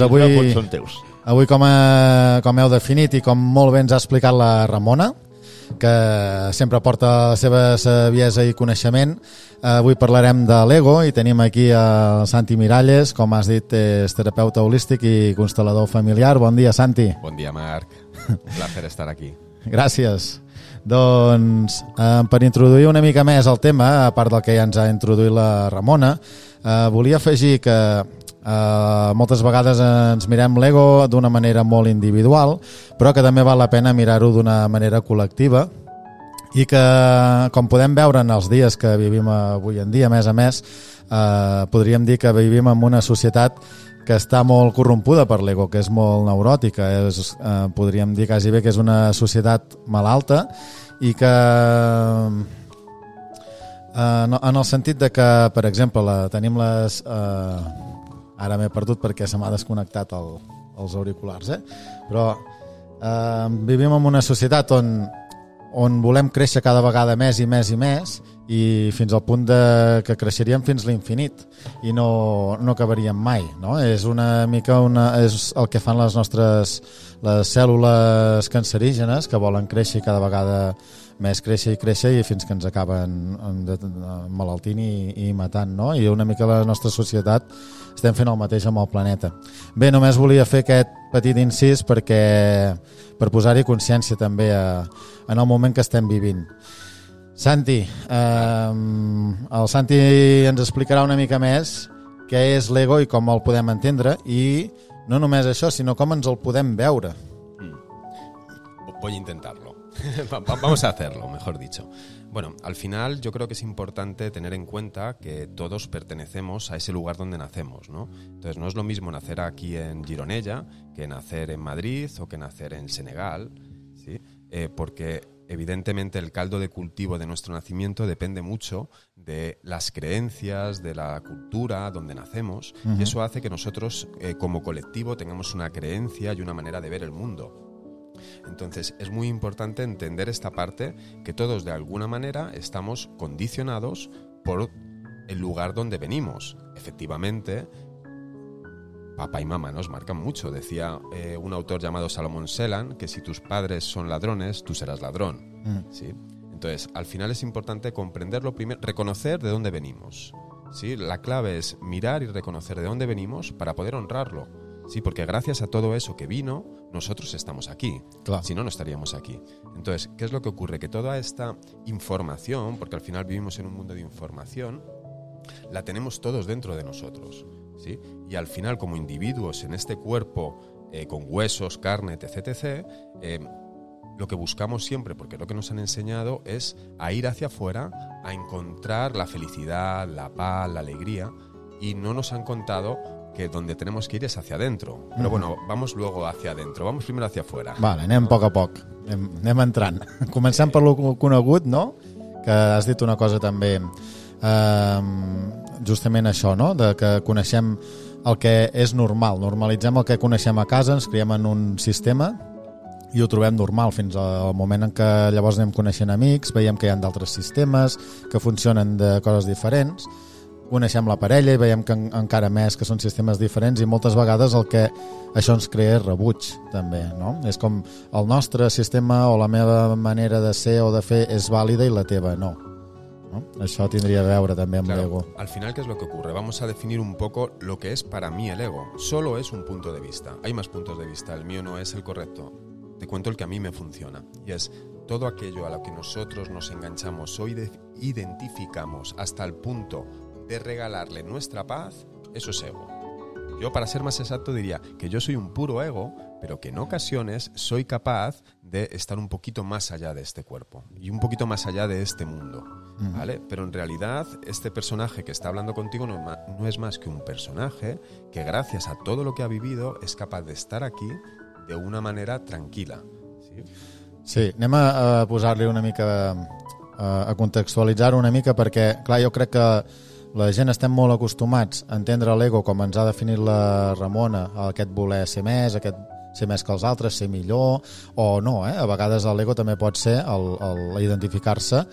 Avui, Els meus vots són teus. avui com, a, com heu definit i com molt bé ens ha explicat la Ramona, que sempre porta la seva saviesa i coneixement, avui parlarem de l'ego i tenim aquí a Santi Miralles, com has dit, és terapeuta holístic i constel·lador familiar. Bon dia, Santi. Bon dia, Marc. Un placer estar aquí. Gràcies. Doncs, eh, per introduir una mica més el tema, a part del que ja ens ha introduït la Ramona, eh, volia afegir que eh, moltes vegades ens mirem l'ego d'una manera molt individual, però que també val la pena mirar-ho d'una manera col·lectiva i que, com podem veure en els dies que vivim avui en dia, a més a més, eh, podríem dir que vivim en una societat que està molt corrompuda per l'ego, que és molt neuròtica. És, eh, podríem dir quasi bé que és una societat malalta i que eh, no- en el sentit de que, per exemple, la, tenim les... Eh, ara m'he perdut perquè se m'ha desconnectat el, els auriculars, eh? però eh, vivim en una societat on, on volem créixer cada vegada més i més i més i fins al punt de que creixeríem fins l'infinit i no, no acabaríem mai no? és una mica una, és el que fan les nostres les cèl·lules cancerígenes que volen créixer cada vegada més créixer i créixer i fins que ens acaben malaltint i, i matant no? i una mica la nostra societat estem fent el mateix amb el planeta bé, només volia fer aquest petit incís perquè per posar-hi consciència també a, en el moment que estem vivint Santi, eh, el Santi ens explicarà una mica més què és l'ego i com el podem entendre i no només això, sinó com ens el podem veure. Voy a intentarlo. Va- va- Vamos a hacerlo, mejor dicho. Bueno, al final yo creo que es importante tener en cuenta que todos pertenecemos a ese lugar donde nacemos, ¿no? Entonces no es lo mismo nacer aquí en Gironella que nacer en Madrid o que nacer en Senegal, ¿sí? Eh, porque evidentemente el caldo de cultivo de nuestro nacimiento depende mucho de las creencias, de la cultura donde nacemos, y eso hace que nosotros eh, como colectivo tengamos una creencia y una manera de ver el mundo. Entonces es muy importante entender esta parte que todos de alguna manera estamos condicionados por el lugar donde venimos. Efectivamente, papá y mamá nos marcan mucho. Decía eh, un autor llamado Salomón Selan que si tus padres son ladrones, tú serás ladrón. Mm. ¿sí? Entonces, al final es importante comprenderlo primero, reconocer de dónde venimos. ¿sí? La clave es mirar y reconocer de dónde venimos para poder honrarlo. Sí, porque gracias a todo eso que vino, nosotros estamos aquí. Clar. Si no, no estaríamos aquí. Entonces, ¿qué es lo que ocurre? Que toda esta información, porque al final vivimos en un mundo de información, la tenemos todos dentro de nosotros. ¿sí? Y al final, como individuos en este cuerpo, eh, con huesos, carne, etc., etc., eh, lo que buscamos siempre, porque lo que nos han enseñado es a ir hacia afuera, a encontrar la felicidad, la paz, la alegría, y no nos han contado que donde tenemos que ir es hacia adentro. Pero bueno, vamos luego hacia adentro, vamos primero hacia afuera. Vale, anem a poc a poc, anem, anem entrant. Comencem per lo conegut, no? Que has dit una cosa també, eh, justament això, no? De que coneixem el que és normal, normalitzem el que coneixem a casa, ens creiem en un sistema i ho trobem normal fins al moment en què llavors anem coneixent amics, veiem que hi ha d'altres sistemes que funcionen de coses diferents, coneixem la parella i veiem que en, encara més que són sistemes diferents i moltes vegades el que això ens crea és rebuig també, no? És com el nostre sistema o la meva manera de ser o de fer és vàlida i la teva no. no? Això tindria a veure també amb Claro, l'ego. al final, ¿qué es lo que ocurre? Vamos a definir un poco lo que es para mí el ego. Solo es un punto de vista. Hay más puntos de vista. El mío no es el correcto. Te cuento el que a mí me funciona. Y es todo aquello a lo que nosotros nos enganchamos o ide- identificamos hasta el punto de regalarle nuestra paz, eso es ego. Yo, para ser más exacto, diría que yo soy un puro ego, pero que en ocasiones soy capaz de estar un poquito más allá de este cuerpo y un poquito más allá de este mundo. ¿Vale? Pero en realidad, este personaje que está hablando contigo no no es más que un personaje que, gracias a todo lo que ha vivido, es capaz de estar aquí de una manera tranquila. ¿sí? Sí, anem a, a posar-li una mica a, a contextualitzar-ho una mica perquè, clar, jo crec que la gent estem molt acostumats a entendre l'ego com ens ha definit la Ramona, aquest voler ser més, aquest ser més que els altres, ser millor, o no, eh? A vegades l'ego també pot ser el, el identificar-se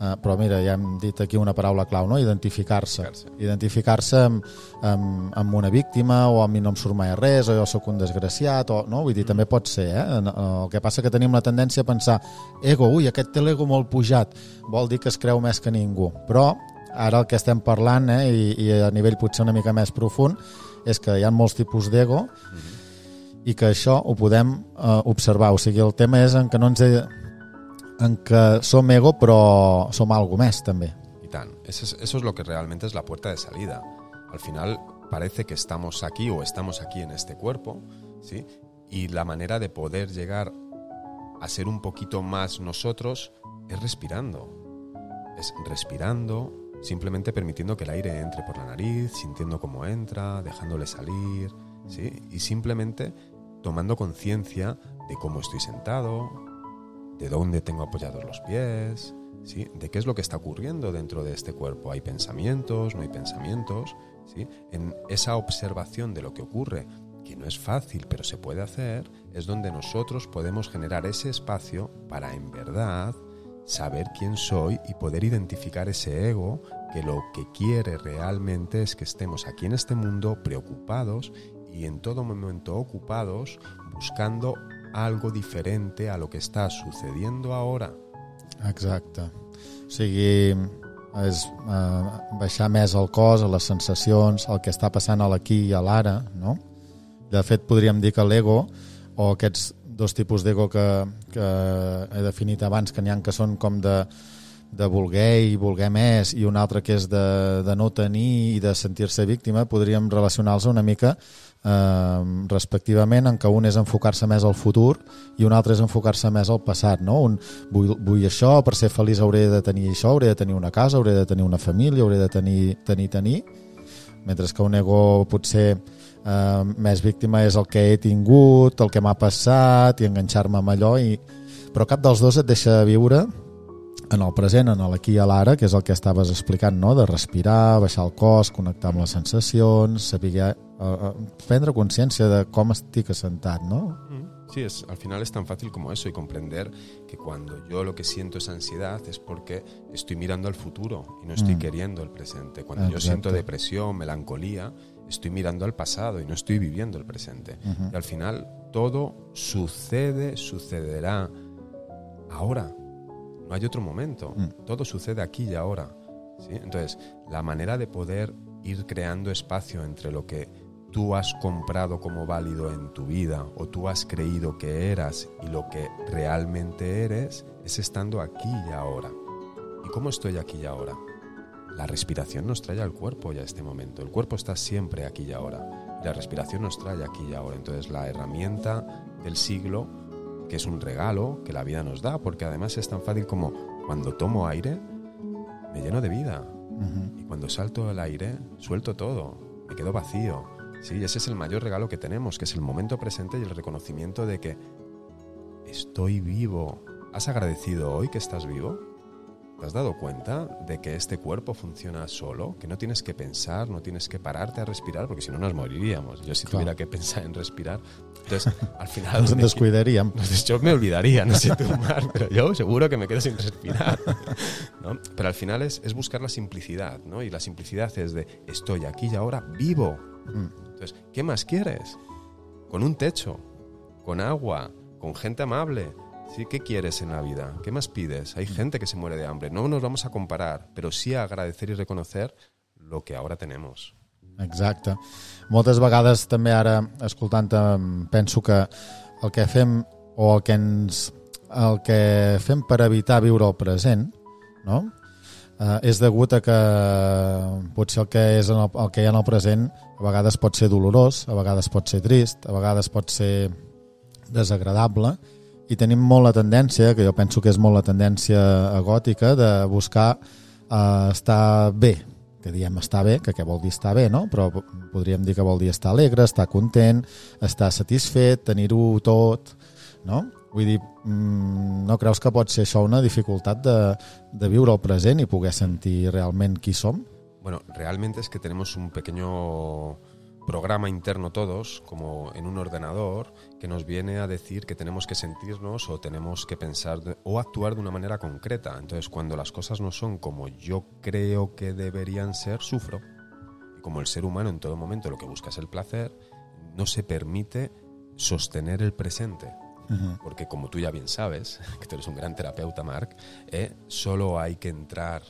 Uh, però mira, ja hem dit aquí una paraula clau, no? identificar-se. Identificar-se. Amb, amb, amb una víctima o a mi no em surt mai res o jo sóc un desgraciat, o, no? vull dir, també pot ser. Eh? El que passa que tenim la tendència a pensar ego, ui, aquest té l'ego molt pujat, vol dir que es creu més que ningú. Però ara el que estem parlant, eh, i, i a nivell potser una mica més profund, és que hi ha molts tipus d'ego i que això ho podem eh, observar. O sigui, el tema és en que no ens... He, en que som ego però som algo més també. Y tan. Eso es, eso es lo que realmente es la puerta de salida. Al final parece que estamos aquí o estamos aquí en este cuerpo, ¿sí? Y la manera de poder llegar a ser un poquito más nosotros es respirando. Es respirando, simplemente permitiendo que el aire entre por la nariz, sintiendo cómo entra, dejándole salir, ¿sí? Y simplemente tomando conciencia de cómo estoy sentado, de dónde tengo apoyados los pies, ¿sí? de qué es lo que está ocurriendo dentro de este cuerpo. ¿Hay pensamientos? ¿No hay pensamientos? ¿sí? En esa observación de lo que ocurre, que no es fácil, pero se puede hacer, es donde nosotros podemos generar ese espacio para en verdad saber quién soy y poder identificar ese ego que lo que quiere realmente es que estemos aquí en este mundo preocupados y en todo momento ocupados buscando algo diferente a lo que está sucediendo ahora. Exacte. O sigui, és uh, baixar més el cos, a les sensacions, el que està passant a l'aquí i a l'ara, no? De fet, podríem dir que l'ego, o aquests dos tipus d'ego que, que he definit abans, que n'hi ha que són com de, de voler i voler més, i un altre que és de, de no tenir i de sentir-se víctima, podríem relacionar-los una mica eh, respectivament en què un és enfocar-se més al futur i un altre és enfocar-se més al passat no? un, vull, vull això, per ser feliç hauré de tenir això, hauré de tenir una casa hauré de tenir una família, hauré de tenir tenir, tenir mentre que un ego potser eh, més víctima és el que he tingut, el que m'ha passat i enganxar-me amb allò i... però cap dels dos et deixa viure en el present, en l'aquí i a l'ara, que és el que estaves explicant, no? de respirar, baixar el cos, connectar amb les sensacions, saber, eh, eh, prendre consciència de com estic assentat, no? Sí, es, al final es tan fácil como eso y comprender que cuando yo lo que siento es ansiedad es porque estoy mirando al futuro y no estoy Mm. queriendo el presente. Cuando yo siento depresión, melancolía, estoy mirando al pasado y no estoy viviendo el presente. Y al final todo sucede, sucederá ahora. No hay otro momento. Mm. Todo sucede aquí y ahora. ¿sí? Entonces, la manera de poder ir creando espacio entre lo que tú has comprado como válido en tu vida o tú has creído que eras y lo que realmente eres es estando aquí y ahora. ¿Y cómo estoy aquí y ahora? La respiración nos trae al cuerpo ya a este momento. El cuerpo está siempre aquí y ahora. Y la respiración nos trae aquí y ahora. Entonces la herramienta del siglo, que es un regalo que la vida nos da, porque además es tan fácil como cuando tomo aire, me lleno de vida. Ujú. Y cuando salto al aire, suelto todo, me quedo vacío. Sí, ese es el mayor regalo que tenemos, que es el momento presente y el reconocimiento de que estoy vivo. ¿Has agradecido hoy que estás vivo? ¿Te has dado cuenta de que este cuerpo funciona solo? Que no tienes que pensar, no tienes que pararte a respirar, porque si no nos moriríamos. Yo si Claro. tuviera que pensar en respirar, entonces al final... Descuidaríem. Entonces, yo me olvidaría, no sé tú, Mar, pero yo seguro que me quedo sin respirar. ¿no? Pero al final es, es buscar la simplicidad, ¿no? Y la simplicidad es de estoy aquí y ahora vivo. Mm. ¿Qué más quieres? Con un techo, con agua, con gente amable. ¿Sí? ¿Qué quieres en la vida? ¿Qué más pides? Hay gente que se muere de hambre. No nos vamos a comparar, pero sí a agradecer y reconocer lo que ahora tenemos. Exacte. Moltes vegades també ara, escoltant em penso que el que fem o el que ens el que fem per evitar viure el present no? Eh, és degut a que potser el que, és en el, el que hi ha en el present a vegades pot ser dolorós, a vegades pot ser trist, a vegades pot ser desagradable i tenim molt la tendència, que jo penso que és molt la tendència agòtica, de buscar eh, estar bé, que diem estar bé, que què vol dir estar bé, no? Però podríem dir que vol dir estar alegre, estar content, estar satisfet, tenir-ho tot, no? Vull dir, mm, no creus que pot ser això una dificultat de, de viure el present i poder sentir realment qui som? Bueno, realmente es que tenemos un pequeño programa interno todos, como en un ordenador, que nos viene a decir que tenemos que sentirnos o tenemos que pensar de- o actuar de una manera concreta. Entonces, cuando las cosas no son como yo creo que deberían ser, sufro. Y como el ser humano en todo momento lo que busca es el placer, no se permite sostener el presente. Porque como tú ya bien sabes, que tú eres un gran terapeuta, Marc, eh, solo hay que entrar,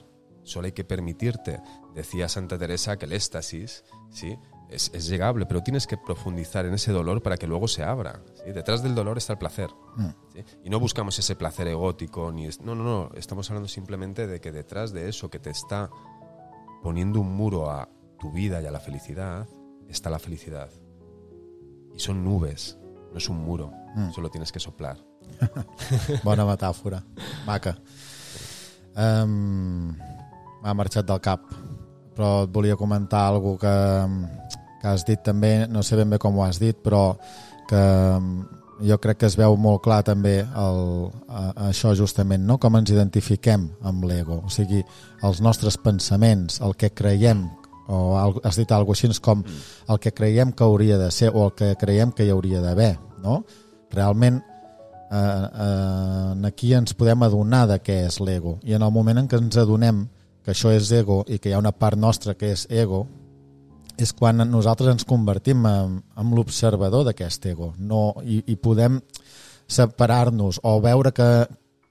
solo hay que permitirte. Decía Santa Teresa que el éxtasis ¿sí? es, es llegable, pero tienes que profundizar en ese dolor para que luego se abra. ¿sí? Detrás del dolor está el placer. Mm. ¿sí? Y no buscamos ese placer egótico, ni es- no, no, no, estamos hablando simplemente de que detrás de eso que te está poniendo un muro a tu vida y a la felicidad, está la felicidad. Y son nubes, no es un muro, Mm. solo tienes que soplar. Bona metàfora. Maca. Um, M'ha marxat del cap. Però et volia comentar algo que, que has dit també, no sé ben bé com ho has dit, però que jo crec que es veu molt clar també el, a, això justament, no? com ens identifiquem amb l'ego. O sigui, els nostres pensaments, el que creiem, o has dit alguna cosa així com el que creiem que hauria de ser o el que creiem que hi hauria d'haver, no? Realment eh, eh, aquí ens podem adonar de què és l'ego. I en el moment en què ens adonem que això és ego i que hi ha una part nostra que és ego és quan nosaltres ens convertim en, en l'observador d'aquest ego. No, i, i podem separar-nos o veure que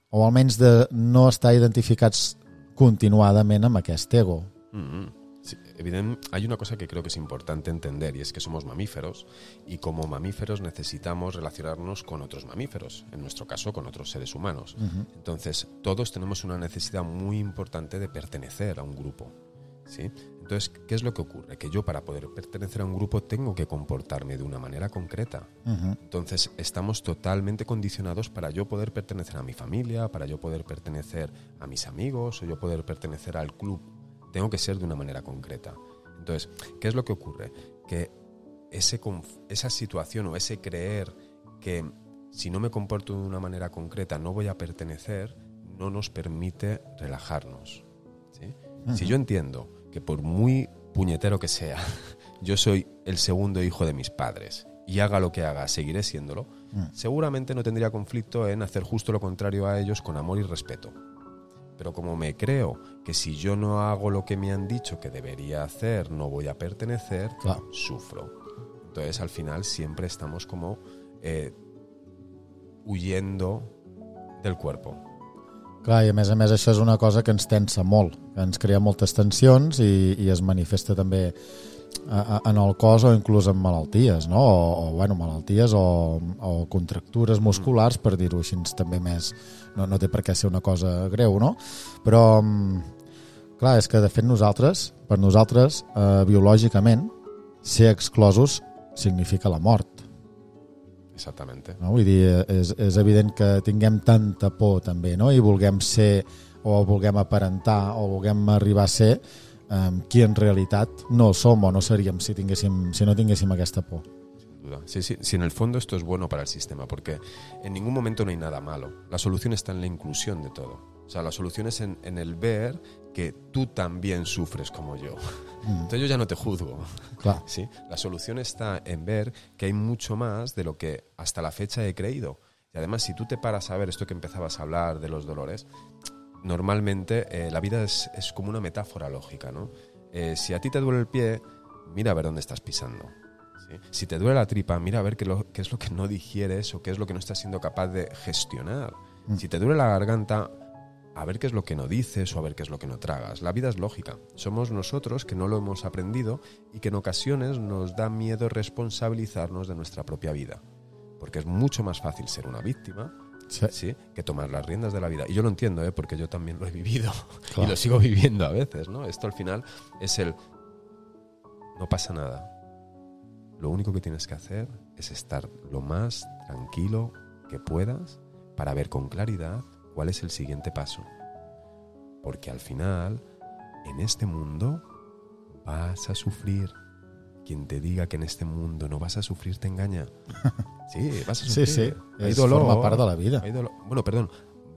o almenys de no estar identificats continuadament amb aquest ego. Mm, sí, hay una cosa que creo que es importante entender y es que somos mamíferos y como mamíferos necesitamos relacionarnos con otros mamíferos, en nuestro caso con otros seres humanos. Entonces, todos tenemos una necesidad muy importante de pertenecer a un grupo. ¿sí? Entonces, ¿qué es lo que ocurre? Que yo para poder pertenecer a un grupo tengo que comportarme de una manera concreta. Entonces estamos totalmente condicionados para yo poder pertenecer a mi familia, para yo poder pertenecer a mis amigos o yo poder pertenecer al club. Tengo que ser de una manera concreta. Entonces, ¿qué es lo que ocurre? Que ese esa situación o ese creer que si no me comporto de una manera concreta no voy a pertenecer, no nos permite relajarnos. ¿sí? Si yo entiendo que por muy puñetero que sea, yo soy el segundo hijo de mis padres y haga lo que haga, seguiré siéndolo, seguramente no tendría conflicto en hacer justo lo contrario a ellos con amor y respeto. Pero como me creo que si yo no hago lo que me han dicho que debería hacer, no voy a pertenecer, Claro. sufro. Entonces al final siempre estamos como eh, huyendo del cuerpo. Clar, i a més a més això és una cosa que ens tensa molt, que ens crea moltes tensions i, i es manifesta també en el cos o inclús en malalties, no? O, o bueno, malalties o, o contractures musculars, per dir-ho així també més... No, no té per què ser una cosa greu, no? Però, mm, clar, és que de fet nosaltres, per nosaltres, eh, biològicament, ser exclosos significa la mort. Exactamente. No? Vull dir, és, és evident que tinguem tanta por també, no? I vulguem ser o vulguem aparentar o vulguem arribar a ser um, qui en realitat no som o no seríem si, tinguéssim, si no tinguéssim aquesta por. Sin duda. Sí, sí, sí, en el fondo esto es bueno para el sistema, porque en ningún momento no hay nada malo. La solución está en la inclusión de todo. O sea, la solución es en, en el ver que tú también sufres como yo. Entonces yo ya no te juzgo. Clar, ¿sí? La solución está en ver que hay mucho más de lo que hasta la fecha he creído. Y además, si tú te paras a ver esto que empezabas a hablar de los dolores, normalmente eh, la vida es, es como una metáfora lógica, ¿no? Eh, si a ti te duele el pie, mira a ver dónde estás pisando. ¿sí? Si te duele la tripa, mira a ver qué, lo- qué es lo que no digieres o qué es lo que no estás siendo capaz de gestionar. Si te duele la garganta, a ver qué es lo que no dices o a ver qué es lo que no tragas. La vida es lógica. Somos nosotros que no lo hemos aprendido y que en ocasiones nos da miedo responsabilizarnos de nuestra propia vida. Porque es mucho más fácil ser una víctima sí. ¿sí? que tomar las riendas de la vida. Y yo lo entiendo, ¿eh? porque yo también lo he vivido Claro. y lo sigo viviendo a veces. ¿no? Esto al final es el... No pasa nada. Lo único que tienes que hacer es estar lo más tranquilo que puedas para ver con claridad cuál es el siguiente paso. Porque al final, en este mundo, vas a sufrir. Quien te diga que en este mundo no vas a sufrir te engaña. Sí, vas a Sí, sufrir. sí, Hay es dolor. forma part de la vida. Hay dolor. Bueno, perdón.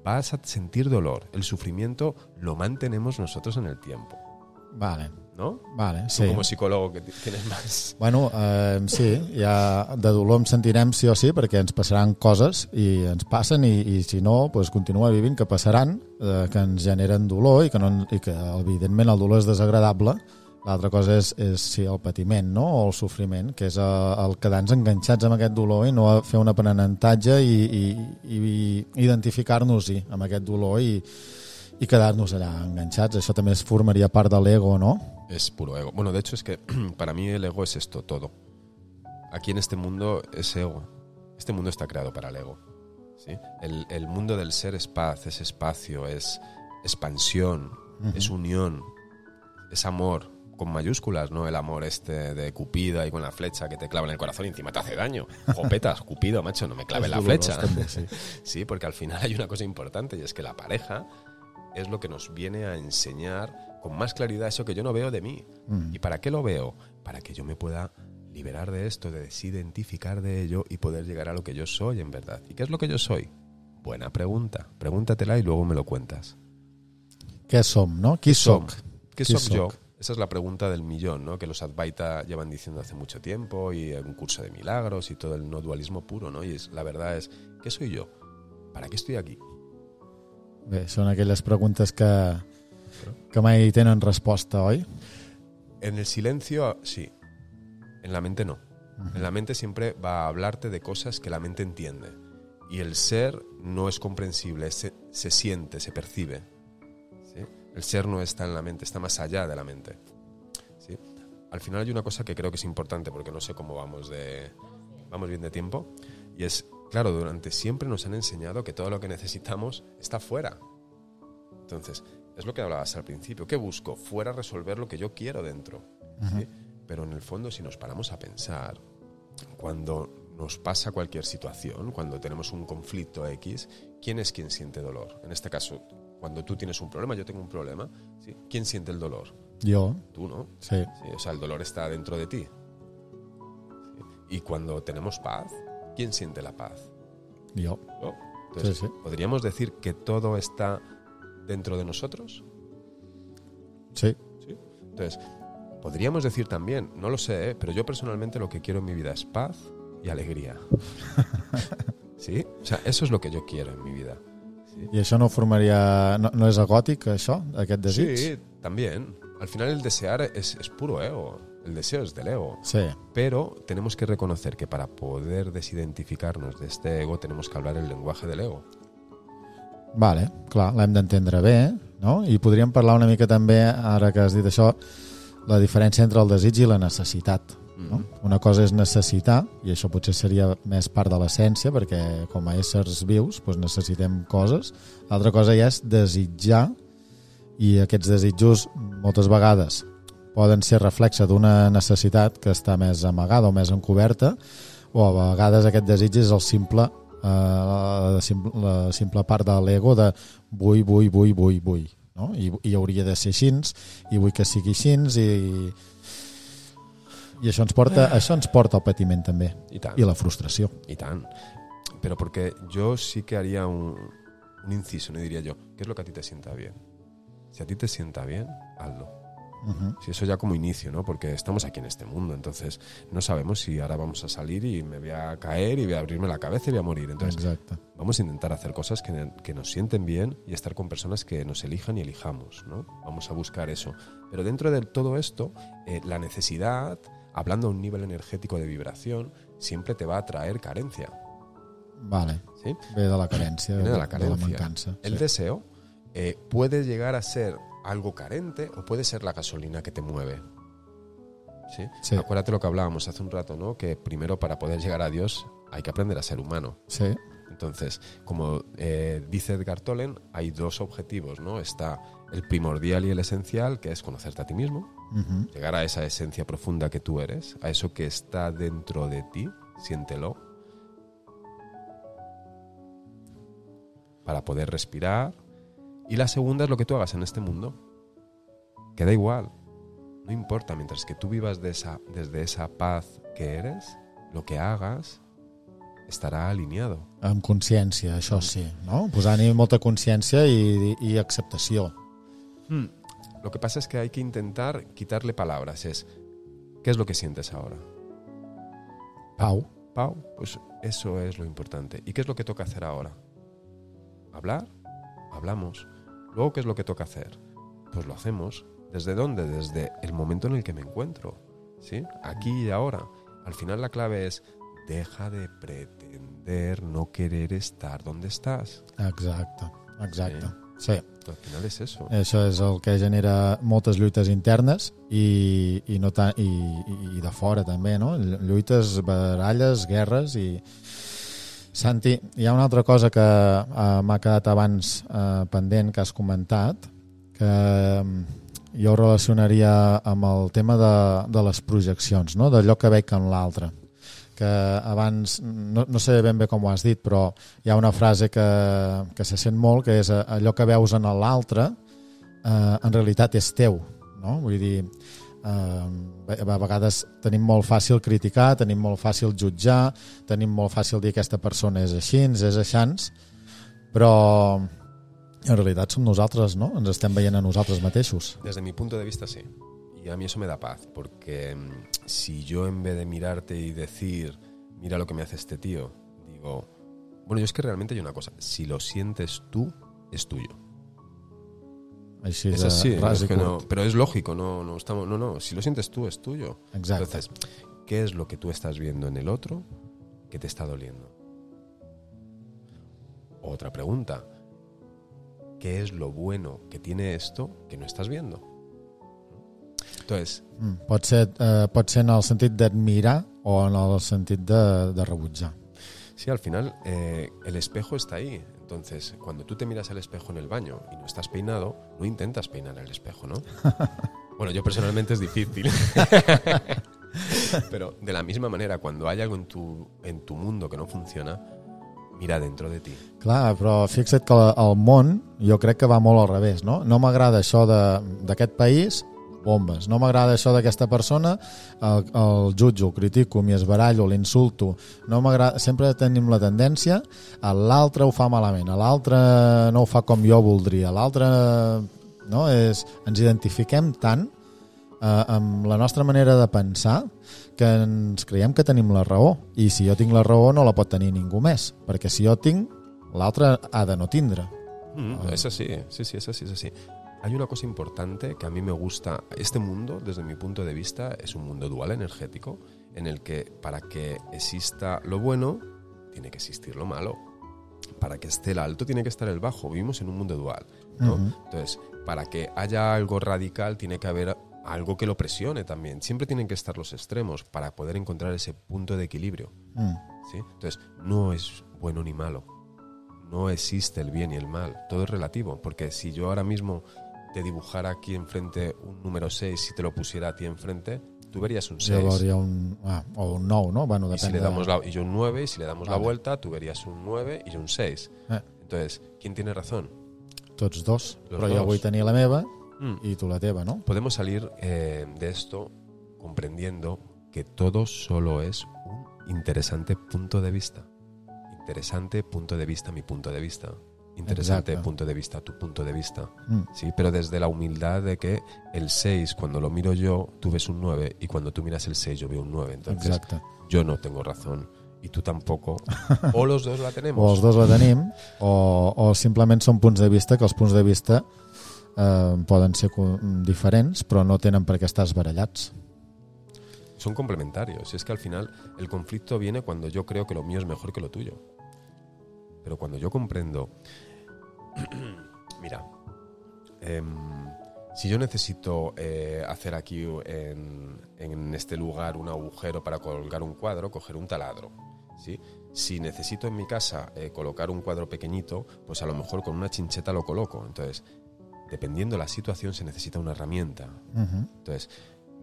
Vas a sentir dolor. El sufrimiento lo mantenemos nosotros en el tiempo. Vale. ¿no? Vale, Tú sí. como psicólogo que ti- tienes más... Bueno, eh, sí, ja de dolor em sentirem sí o sí perquè ens passaran coses i ens passen i, i si no, pues, continua vivint que passaran, eh, que ens generen dolor i que, no, i que evidentment el dolor és desagradable. L'altra cosa és, és sí, el patiment no? o el sofriment, que és eh, el quedar-nos enganxats amb aquest dolor i no fer un aprenentatge i, i, i, i identificar-nos-hi amb aquest dolor i, i quedar-nos allà enganxats. Això també es formaria part de l'ego, no? Es puro ego. Bueno, de hecho es que para mí el ego es esto todo. Aquí en este mundo es ego. Este mundo está creado para el ego. ¿sí? El, el mundo del ser es paz, es espacio, es expansión, es unión, es amor, con mayúsculas, ¿no? El amor este de Cupido y con la flecha que te clava en el corazón y encima te hace daño. Jopetas, Cupido, macho, no me clave la flecha. sí. Sí, porque al final hay una cosa importante y es que la pareja es lo que nos viene a enseñar con más claridad eso que yo no veo de mí. Mm. ¿Y para qué lo veo? Para que yo me pueda liberar de esto, de desidentificar de ello y poder llegar a lo que yo soy en verdad. ¿Y qué es lo que yo soy? Buena pregunta. Pregúntatela y luego me lo cuentas. Què som, no? Soc? ¿Qué ¿Qué soy yo? Esa es la pregunta del millón, ¿no? Que los Advaita llevan diciendo hace mucho tiempo y un curso de milagros y todo el no dualismo puro, ¿no? Y es, la verdad es, ¿qué soy yo? ¿Para qué estoy aquí? Bé, són aquelles preguntes que, que mai tenen resposta, oi? En el silencio, sí. En la mente no. En la mente siempre va a hablarte de cosas que la mente entiende. Y el ser no es comprensible, se, se siente, se percibe. El ser no está en la mente, está más allá de la mente. ¿sí? Al final hay una cosa que creo que es importante, porque no sé cómo vamos de. Vamos bien de tiempo. Y es, claro, durante siempre nos han enseñado que todo lo que necesitamos está fuera. Entonces, es lo que hablabas al principio. ¿Qué busco? Fuera resolver lo que yo quiero dentro. ¿sí? Pero en el fondo, si nos paramos a pensar, cuando nos pasa cualquier situación, cuando tenemos un conflicto X, ¿quién es quien siente dolor? En este caso, cuando tú tienes un problema, yo tengo un problema, ¿sí? ¿quién siente el dolor? Jo, Tú, ¿no? sí. Sí, o sea, el dolor está dentro de ti. Sí. Y cuando tenemos paz, ¿quién siente la paz? Jo. ¿No? Entonces, Sí, sí. ¿podríamos decir que todo está dentro de nosotros? Sí. ¿Sí? Entonces, podríamos decir también, no lo sé, ¿eh? pero yo personalmente lo que quiero en mi vida es paz y alegría. ¿Sí? O sea, eso es lo que yo quiero en mi vida. I això no formaria... No, no és egòtic, això, aquest desig? Sí, también. Al final el desear es, es puro ego. El deseo es del ego. Sí. Pero tenemos que reconocer que para poder desidentificarnos de este ego tenemos que hablar el lenguaje del ego. Vale, clar, l'hem d'entendre bé, no? I podríem parlar una mica també, ara que has dit això, la diferència entre el desig i la necessitat. No? Una cosa és necessitar, i això potser seria més part de l'essència, perquè com a éssers vius doncs necessitem coses. L'altra cosa ja és desitjar, i aquests desitjos moltes vegades poden ser reflexe d'una necessitat que està més amagada o més encoberta, o a vegades aquest desig és el simple eh, la, simple, la simple part de l'ego de vull, vull, vull, vull, vull no? I, i hauria de ser així i vull que sigui així i, i això ens porta això ens porta al patiment també Y tan. i la frustració Y tan. Pero porque yo sí que haría un, un inciso, no diría yo, ¿qué es lo que a ti te sienta bien? Si a ti te sienta bien, hazlo. uh -huh. Si eso ya como inicio, ¿no? Porque estamos aquí en este mundo, entonces no sabemos si ahora vamos a salir y me voy a caer y voy a abrirme la cabeza y voy a morir. Entonces exacte vamos a intentar hacer cosas que, que nos sienten bien y estar con personas que nos elijan y elijamos, ¿no? Vamos a buscar eso. Pero dentro de todo esto, eh, la necesidad, hablando a un nivel energético de vibración, siempre te va a traer carencia, vale. ¿sí? ve de la carència Viene de la de carencia. la mancança El deseo eh, puede llegar a ser algo carente o puede ser la gasolina que te mueve. ¿Sí? Sí. Acuérdate lo que hablábamos hace un rato, ¿no? Que primero para poder llegar a Dios hay que aprender a ser humano. sí, Entonces, como eh, dice Edgar Tolen, hay dos objetivos, ¿no? Está el primordial y el esencial, que es conocerte a ti mismo, uh -huh. llegar a esa esencia profunda que tú eres, a eso que está dentro de ti, siéntelo, para poder respirar. Y la segunda es lo que tú hagas en este mundo, que da igual, no importa, mientras que tú vivas de esa, desde esa paz que eres, lo que hagas estará alineado. amb consciència, això sí no? posant-hi molta consciència i, i acceptació Lo que pasa es que hay que intentar quitarle palabras. Es, ¿qué es lo que sientes ahora? Pau. Pau, pues eso es lo importante. ¿Y qué es lo que toca hacer ahora? ¿Hablar? Hablamos. Luego, ¿qué es lo que toca hacer? Pues lo hacemos. ¿Desde dónde? Desde el momento en el que me encuentro. ¿Sí? Aquí y ahora. Al final la clave es, deja de pretender no querer estar donde estàs. Exacte, exacte. Sí. Sí. Al final és eso. Això és el que genera moltes lluites internes i, i, no tan, i, i de fora també, no? Lluites, baralles, guerres i... Santi, hi ha una altra cosa que eh, m'ha quedat abans eh, pendent que has comentat, que eh, jo relacionaria amb el tema de, de les projeccions, no? d'allò que veig en l'altre que abans, no, no sé ben bé com ho has dit, però hi ha una frase que, que se sent molt, que és eh, allò que veus en l'altre eh, en realitat és teu. No? Vull dir, eh, a vegades tenim molt fàcil criticar, tenim molt fàcil jutjar, tenim molt fàcil dir que aquesta persona és així, és aixans, però en realitat som nosaltres, ¿no? Ens estem veient a nosaltres mateixos. Des de mi punt de vista, sí. Y a mí eso me da paz, porque mm, si yo en vez de mirarte y decir, mira lo que me hace este tío, digo, bueno, yo es que realmente hay una cosa, si lo sientes tú, es tuyo. Es así, es que no, pero es lógico, no, no, estamos, no, no, si lo sientes tú, es tuyo. Exacto. Entonces, ¿qué es lo que tú estás viendo en el otro que te está doliendo? Otra pregunta, ¿qué es lo bueno que tiene esto que no estás viendo? Entonces, mm, pot, ser, eh, pot ser en el sentit d'admirar o en el sentit de, de rebutjar. Sí, al final eh, el espejo está ahí. Entonces, cuando tú te miras al espejo en el baño y no estás peinado, no intentas peinar el espejo, ¿no? bueno, yo personalmente es difícil. Pero de la misma manera, cuando hay algo en tu, en tu mundo que no funciona, mira dentro de ti. Clar, però fixa't que el món jo crec que va molt al revés, no? No m'agrada això d'aquest país, bombes. No m'agrada això d'aquesta persona, el, el jutjo, el critico, m'hi esbarallo, l'insulto. No. Sempre tenim la tendència a l'altre ho fa malament, a l'altre no ho fa com jo voldria, l'altre... No? És, ens identifiquem tant eh, amb la nostra manera de pensar que ens creiem que tenim la raó i si jo tinc la raó no la pot tenir ningú més perquè si jo tinc, l'altre ha de no tindre mm, és així, sí, sí, és així, és així Hay una cosa importante que a mí me gusta. Este mundo, desde mi punto de vista, es un mundo dual energético en el que para que exista lo bueno, tiene que existir lo malo. Para que esté el alto, tiene que estar el bajo. Vivimos en un mundo dual. ¿no? Entonces, para que haya algo radical, tiene que haber algo que lo presione también. Siempre tienen que estar los extremos para poder encontrar ese punto de equilibrio. Mm. ¿sí? Entonces, no es bueno ni malo. No existe el bien y el mal. Todo es relativo. Porque si yo ahora mismo te dibujara aquí enfrente un número 6 y te lo pusiera a ti enfrente, tú verías un 6. Yo vería un, ah, o un 9, ¿no? Bueno, y, si le depende damos la, y yo un 9, y si le damos la Vale. vuelta, tú verías un 9 y yo un 6. Eh. Entonces, ¿quién tiene razón? Tots dos, Los però dos. jo vull tenir la meva Mm. i tu la teva, no? Podemos salir eh, de esto comprendiendo que todo solo es un interesante punto de vista. Interesante punto de vista, mi punto de vista. Interesante Exacto. punto de vista, tu punto de vista. Mm. Sí, pero desde la humildad de que el 6, cuando lo miro yo, tú ves un 9 y cuando tú miras el 6 yo veo un 9. Entonces, Exacte. yo no tengo razón y tú tampoco. O los dos la O tenemos. els dos la tenim, o, o simplement són punts de vista que els punts de vista eh, poden ser diferents, però no tenen per què estar esbarallats. Son complementarios. Es que al final el conflicto viene cuando yo creo que lo mío es mejor que lo tuyo. Pero cuando yo comprendo, mira, em, si yo necesito eh, hacer aquí en, en este lugar un agujero para colgar un cuadro, coger un taladro. ¿sí? Si necesito en mi casa eh, colocar un cuadro pequeñito, pues a lo mejor con una chincheta lo coloco. Entonces, dependiendo la situación, se necesita una herramienta. Uh -huh. Entonces,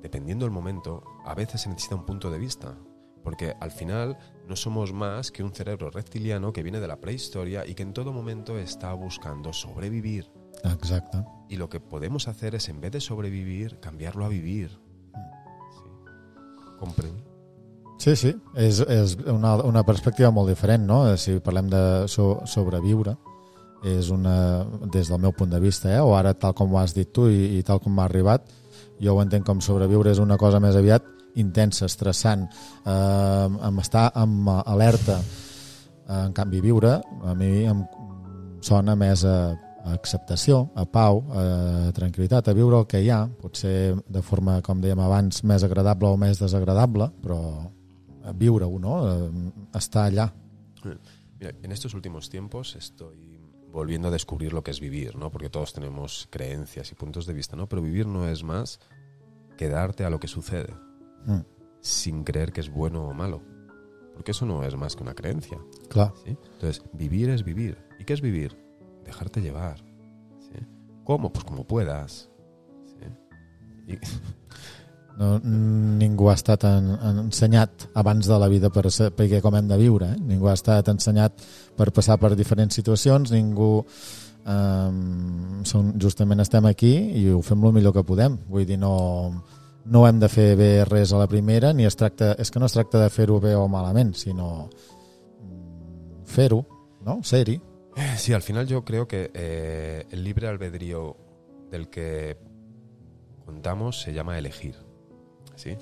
dependiendo del momento, a veces se necesita un punto de vista. Porque al final no somos más que un cerebro reptiliano que viene de la prehistoria y que en todo momento está buscando sobrevivir. Exacte. Y lo que podemos hacer es, en vez de sobrevivir, cambiarlo a vivir. Sí. Comprèn? Sí, sí, és, és una, una perspectiva molt diferent, no? Si parlem de so, sobreviure, és una, des del meu punt de vista, eh? o ara tal com ho has dit tu i, i tal com m'ha arribat, jo ho entenc com sobreviure és una cosa més aviat intensa, estressant, eh, amb estar amb alerta. Eh, en canvi, viure a mi em sona més a, acceptació, a pau, a tranquil·litat, a viure el que hi ha, potser de forma, com dèiem abans, més agradable o més desagradable, però viure-ho, no? estar allà. Mira, en estos últimos tiempos estoy volviendo a descubrir lo que es vivir, ¿no? Porque todos tenemos creencias y puntos de vista, ¿no? Pero vivir no es más quedarte a lo que sucede, mm. sin creer que es bueno o malo. Porque eso no es más que una creencia. Claro. ¿sí? Entonces, vivir es vivir. ¿Y qué es vivir? Dejarte llevar. ¿sí? ¿Cómo? Pues como puedas. ¿sí? Y... No, ningú ha estat en, ensenyat abans de la vida per perquè com hem de viure. Eh? Ningú ha estat ensenyat per passar per diferents situacions, ningú... Um, som, justament estem aquí i ho fem el millor que podem. Vull dir, no, no hem de fer bé res a la primera, ni es tracta, és que no es tracta de fer-ho bé o malament, sinó mm, fer-ho, no? ser-hi. Sí, al final yo creo que eh, el libre albedrío del que contamos se llama elegir. ¿sí?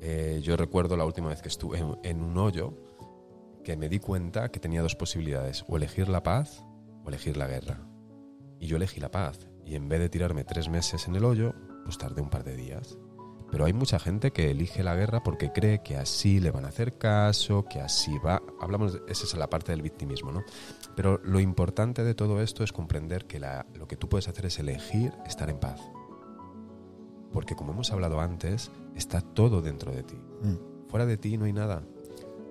Eh, yo recuerdo la última vez que estuve en, un hoyo que me di cuenta que tenía dos posibilidades, o elegir la paz o elegir la guerra. Y yo elegí la paz. Y en vez de tirarme tres meses en el hoyo, pues tardé un par de días. Pero hay mucha gente que elige la guerra porque cree que así le van a hacer caso, que así va. Hablamos, de, esa es la parte del victimismo, ¿no? Pero lo importante de todo esto es comprender que lo que tú puedes hacer es elegir estar en paz. Porque como hemos hablado antes, está todo dentro de ti. Mm. Fuera de ti no hay nada.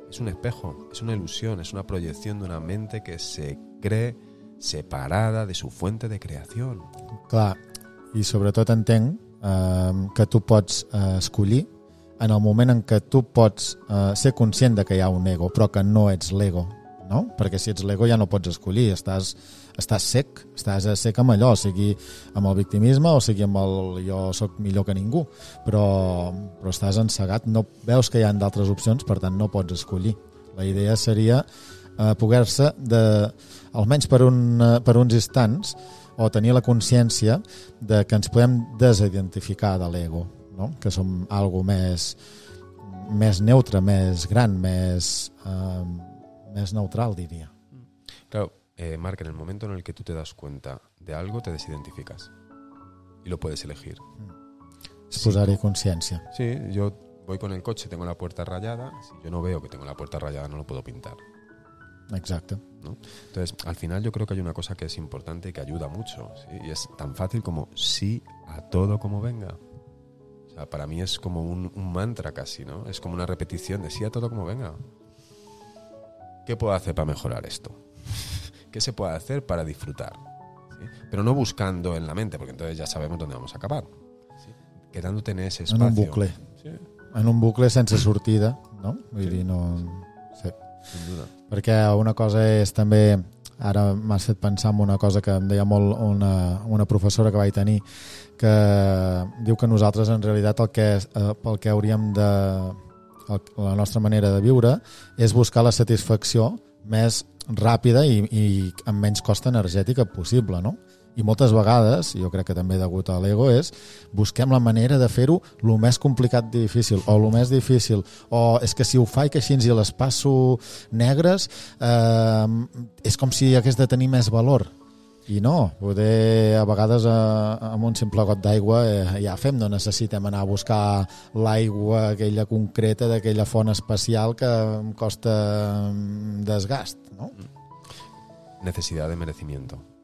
Es un espejo, es una ilusión, es una proyección de una mente que se cree separada de su fuente de creación. Clar, i sobretot entenc eh, que tu pots eh, escollir en el moment en què tu pots eh, ser conscient de que hi ha un ego, però que no ets l'ego, no? Perquè si ets l'ego ja no pots escollir, estàs estàs sec, estàs sec amb allò, sigui amb el victimisme o sigui amb el jo sóc millor que ningú, però, però estàs encegat, no veus que hi ha d'altres opcions, per tant no pots escollir. La idea seria eh, poder-se, de, almenys per, un, eh, per uns instants, o tenir la consciència de que ens podem desidentificar de l'ego, no? que som algo més, més neutre, més gran, més, eh, més neutral, diria. Claro, eh, Marc, en el momento en el que tú te das cuenta de algo, te desidentificas. Y lo puedes elegir. Es posar sí. conciencia. Sí, yo voy con el coche, tengo la puerta rayada. Si yo no veo que tengo la puerta rayada, no lo puedo pintar. Exacto. ¿No? Entonces, al final yo creo que hay una cosa que es importante y que ayuda mucho. ¿sí? Y es tan fácil como sí a todo como venga. O sea, para mí es como un, un mantra casi, ¿no? Es como una repetición de sí a todo como venga. ¿Qué puedo hacer para mejorar esto? qué se puede hacer para disfrutar. Pero no buscando en la mente, porque entonces ya sabemos dónde vamos a acabar. ¿sí? Quedándote en ese espacio. En un bucle. Sí. En un bucle sense sortida, no? Vull dir, no... Perquè una cosa és també ara m'has fet pensar en una cosa que em deia molt una, una professora que vaig tenir que diu que nosaltres en realitat el que, eh, pel que hauríem de el, la nostra manera de viure és buscar la satisfacció més ràpida i, i amb menys cost energètica possible, no? I moltes vegades, jo crec que també degut a l'ego, és busquem la manera de fer-ho el més complicat i difícil, o el més difícil, o és que si ho faig així i les passo negres, eh, és com si hagués de tenir més valor. I no, poder a vegades eh, amb un simple got d'aigua eh, ja fem, no necessitem anar a buscar l'aigua aquella concreta d'aquella font especial que em costa mm, desgast, ¿no? Necesidad de merecimiento.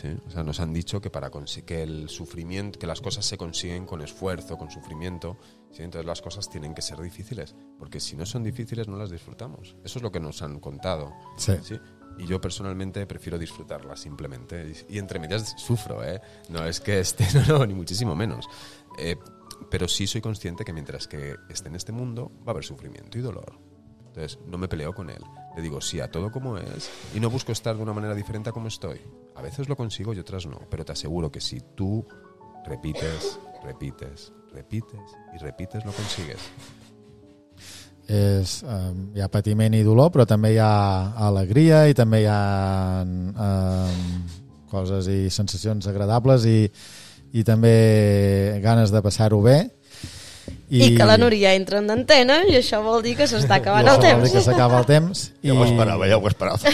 Sí, o sea, nos han dicho que para que el sufrimiento, que las cosas se consiguen con esfuerzo, con sufrimiento, ¿sí? entonces las cosas tienen que ser difíciles, porque si no son difíciles no las disfrutamos. Eso es lo que nos han contado. Sí. ¿sí? y yo personalmente prefiero disfrutarla simplemente. Y, entre medias sufro, ¿eh? No es que esté, no, no ni muchísimo menos. Eh, pero sí soy consciente que mientras que esté en este mundo va a haber sufrimiento y dolor. Entonces no me peleo con él. Le digo sí a todo como es y no busco estar de una manera diferente a como estoy. A veces lo consigo y otras no, pero te aseguro que si tú repites, repites, repites y repites, lo consigues. és, eh, hi ha patiment i dolor, però també hi ha alegria i també hi ha eh, coses i sensacions agradables i, i també ganes de passar-ho bé. I... I que la Núria entra en antena i això vol dir que s'està acabant el temps. Que s'acaba el temps. I... Ja ho esperava, ja ho esperava.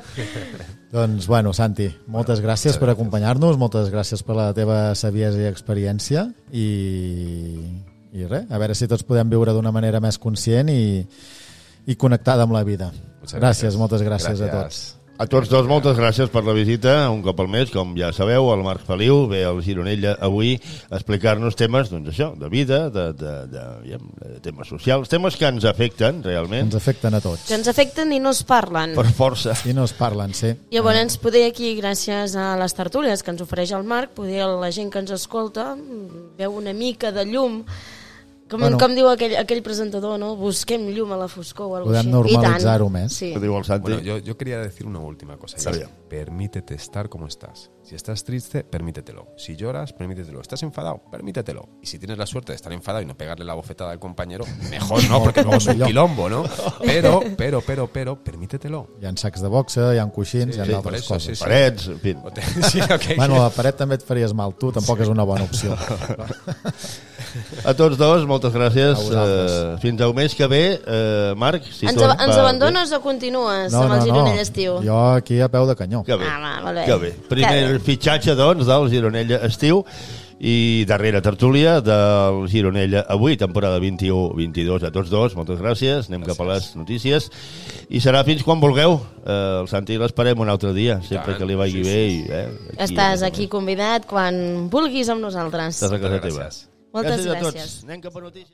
doncs, bueno, Santi, moltes gràcies per acompanyar-nos, moltes gràcies per la teva saviesa i experiència i, i res, a veure si tots podem viure d'una manera més conscient i, i connectada amb la vida. Gràcies, gràcies moltes gràcies, gràcies a tots. A tots dos, moltes gràcies per la visita, un cop al mes, com ja sabeu, el Marc Feliu ve al Gironella avui a explicar-nos temes, doncs això, de vida, de, de, de, de, de temes socials, temes que ens afecten, realment. Ens afecten a tots. Que ens afecten i no es parlen. Per força. I no es parlen, sí. Llavors, poder aquí, gràcies a les tertúlies que ens ofereix el Marc, poder la gent que ens escolta veu una mica de llum com, bueno, com diu aquell, aquell presentador, ¿no? Busquem llum a la foscor o algo Podem normalitzar-ho més. Sí. Diu el Santi. Bueno, yo, yo quería decir una última cosa. Es, permítete estar como estás. Si estás triste, permítetelo. Si lloras, permítetelo. ¿Estás enfadado? Permítetelo. Y si tienes la suerte de estar enfadado y no pegarle la bofetada al compañero, mejor no, porque luego es un quilombo, ¿no? Pero, pero, pero, pero, permítetelo. Hi ha sacs de boxa, hi ha coixins, sí, hi ha sí, altres eso, coses. Sí, sí. Parets, en fi. Sí, okay. Bueno, la paret també et faries mal tu, tampoc és una bona opció. A tots dos, moltes gràcies. Uh, fins al mes que ve, uh, Marc, si ens, tot ens abandones bé. o continues no, amb el Gironell no. Estiu? Jo aquí a peu de canyó. Que bé. Ah, va, molt bé. Que bé. Primer que bé. fitxatge, doncs, del Gironella Estiu i darrera tertúlia del Gironella avui, temporada 21-22 a tots dos, moltes gràcies anem gràcies. cap a les notícies i serà fins quan vulgueu eh, el Santi l'esperem un altre dia, sempre que li vagi sí, bé i, eh, aquí, estàs aquí convidat quan vulguis amb nosaltres estàs a casa teva moltes gràcies, gràcies. a tots. Anem cap a notícies.